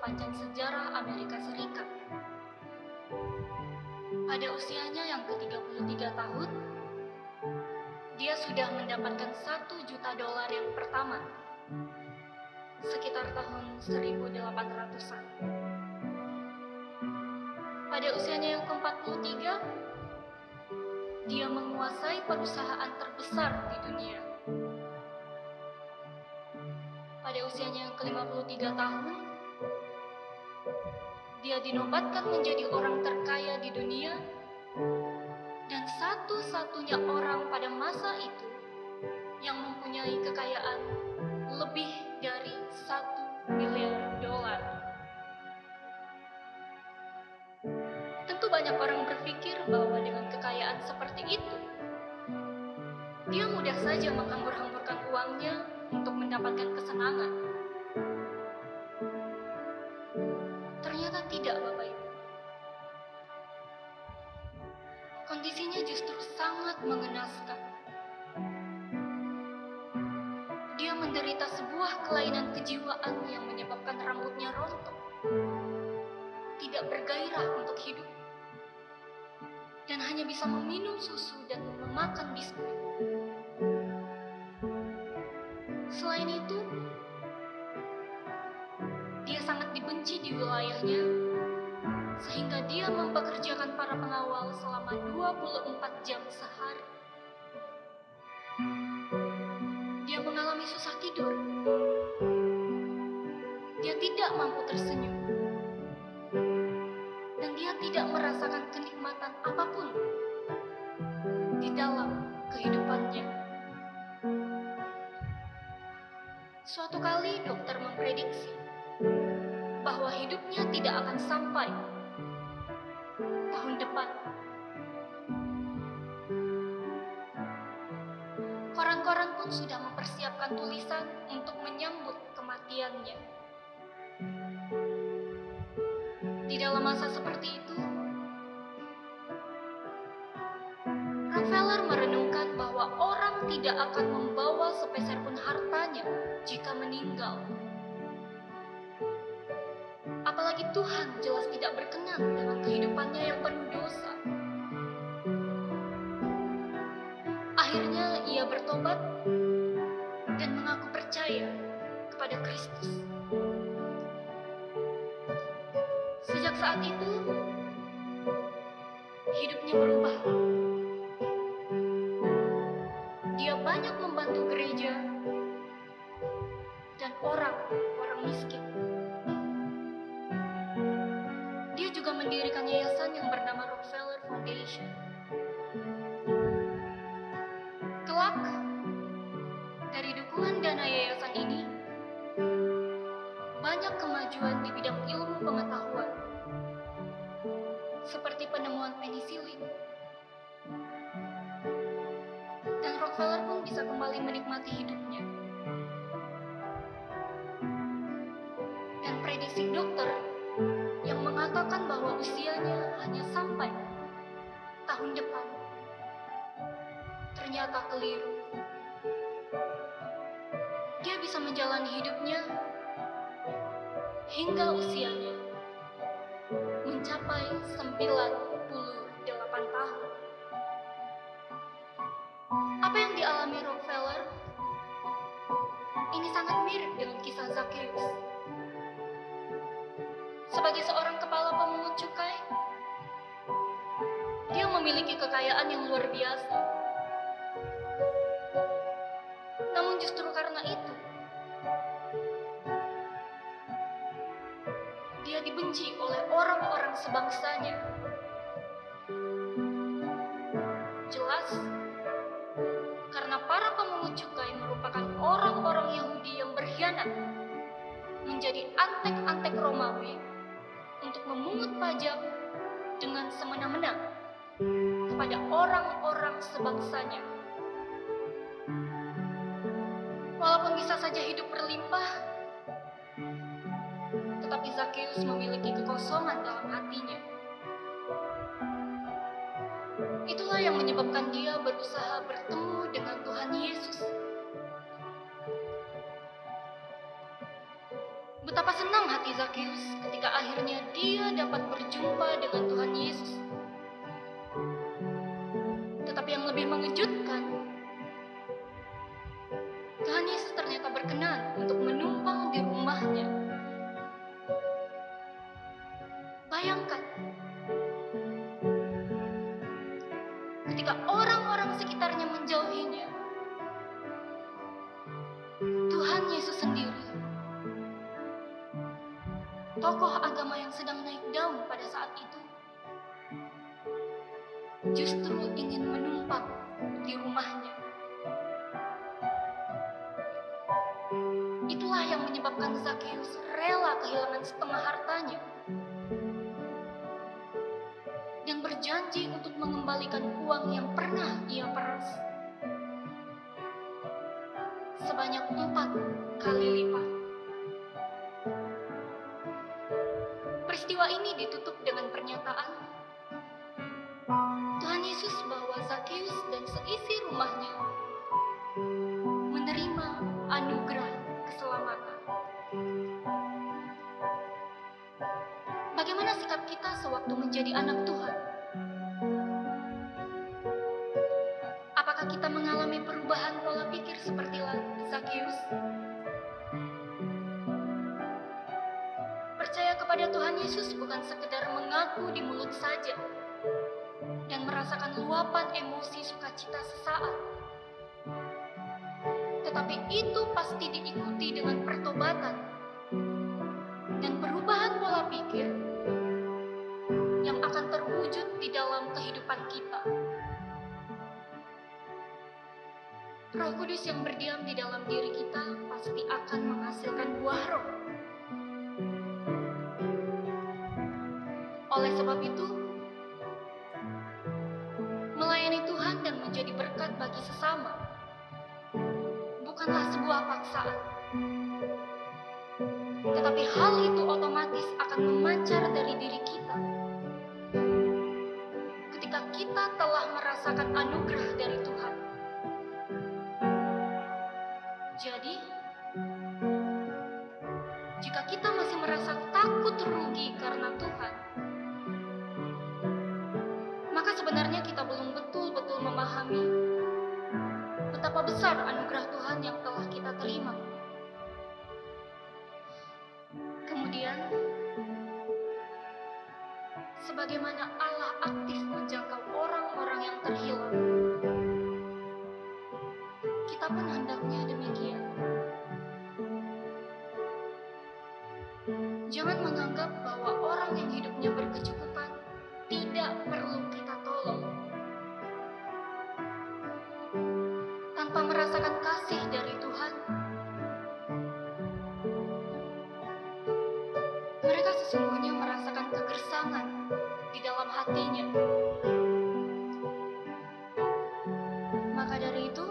sepanjang sejarah Amerika Serikat. Pada usianya yang ke-33 tahun, dia sudah mendapatkan satu juta dolar yang pertama, sekitar tahun 1800-an. Pada usianya yang ke-43, dia menguasai perusahaan terbesar di dunia. Pada usianya yang ke-53 tahun, dia dinobatkan menjadi orang terkaya di dunia dan satu-satunya orang pada masa itu yang mempunyai kekayaan lebih dari satu miliar dolar. Tentu banyak orang berpikir bahwa dengan kekayaan seperti itu, dia mudah saja menghambur-hamburkan uangnya untuk mendapatkan kesenangan. Ternyata tidak, Bapak Ibu. Kondisinya justru sangat mengenaskan. Dia menderita sebuah kelainan kejiwaan yang menyebabkan rambutnya rontok. Tidak bergairah untuk hidup. Dan hanya bisa meminum susu dan memakan biskuit. Selain itu, dia sangat dibenci di wilayahnya sehingga dia mempekerjakan para pengawal selama 24 jam sehari. Dia mengalami susah tidur. Dia tidak mampu tersenyum. Suatu kali dokter memprediksi bahwa hidupnya tidak akan sampai tahun depan. Koran-koran pun sudah mempersiapkan tulisan untuk menyambut kematiannya. Di dalam masa seperti itu, tidak akan membawa sepeser pun hartanya jika meninggal. Apalagi Tuhan jelas tidak berkenan dengan kehidupannya yang penuh dosa. Akhirnya ia bertobat dan mengaku percaya kepada Kristus. Sejak saat itu, hidupnya berubah. Membantu gereja dan orang-orang miskin. Dia juga mendirikan yayasan yang bernama Rockefeller Foundation. Rockefeller pun bisa kembali menikmati hidupnya. Dan prediksi dokter yang mengatakan bahwa usianya hanya sampai tahun depan ternyata keliru. Dia bisa menjalani hidupnya hingga usianya mencapai 98 mirip dengan kisah Zacchaeus. Sebagai seorang kepala pemungut cukai, dia memiliki kekayaan yang luar biasa. Namun justru karena itu, dia dibenci oleh orang-orang sebangsanya. Jelas, karena para pemungut cukai merupakan orang-orang Yahudi berkhianat menjadi antek-antek Romawi untuk memungut pajak dengan semena-mena kepada orang-orang sebangsanya. Walaupun bisa saja hidup berlimpah, tetapi Zacchaeus memiliki kekosongan dalam hatinya. Itulah yang menyebabkan dia berusaha bertemu dengan Tuhan Yesus. Betapa senang hati Zakheus ketika akhirnya dia dapat berjumpa dengan Tuhan Yesus. Tetapi yang lebih mengejutkan, Tuhan Yesus ternyata berkenan untuk menumpang di rumahnya. Bayangkan, ketika orang-orang sekitarnya menjauhinya, Tuhan Yesus sendiri, tokoh agama yang sedang naik daun pada saat itu, justru ingin menumpang di rumahnya. Itulah yang menyebabkan Zakheus rela kehilangan setengah hartanya dan berjanji untuk mengembalikan uang yang pernah ia peras sebanyak empat kali lipat. Peristiwa ini ditutup dengan pernyataan Tuhan Yesus bahwa Zakheus dan seisi rumahnya menerima anugerah keselamatan. Bagaimana sikap kita sewaktu menjadi anak Tuhan? Apakah kita mengalami perubahan pola pikir seperti Zakheus? Kepada Tuhan Yesus bukan sekedar mengaku di mulut saja dan merasakan luapan emosi sukacita sesaat. Tetapi itu pasti diikuti dengan pertobatan dan perubahan pola pikir yang akan terwujud di dalam kehidupan kita. Roh Kudus yang berdiam di dalam diri kita pasti akan menghasilkan buah roh. Oleh sebab itu, melayani Tuhan dan menjadi berkat bagi sesama bukanlah sebuah paksaan. Tetapi hal itu otomatis akan memancar dari diri kita. Ketika kita telah merasakan anugerah dari Tuhan. Jadi, jika kita masih merasa takut rugi karena Tuhan, sebenarnya kita belum betul-betul memahami betapa besar anugerah Tuhan yang telah kita terima. Kemudian, sebagaimana Allah aktif menjangkau orang-orang yang terhilang, kita pun hendaknya demikian. Jangan menganggap Maka dari itu,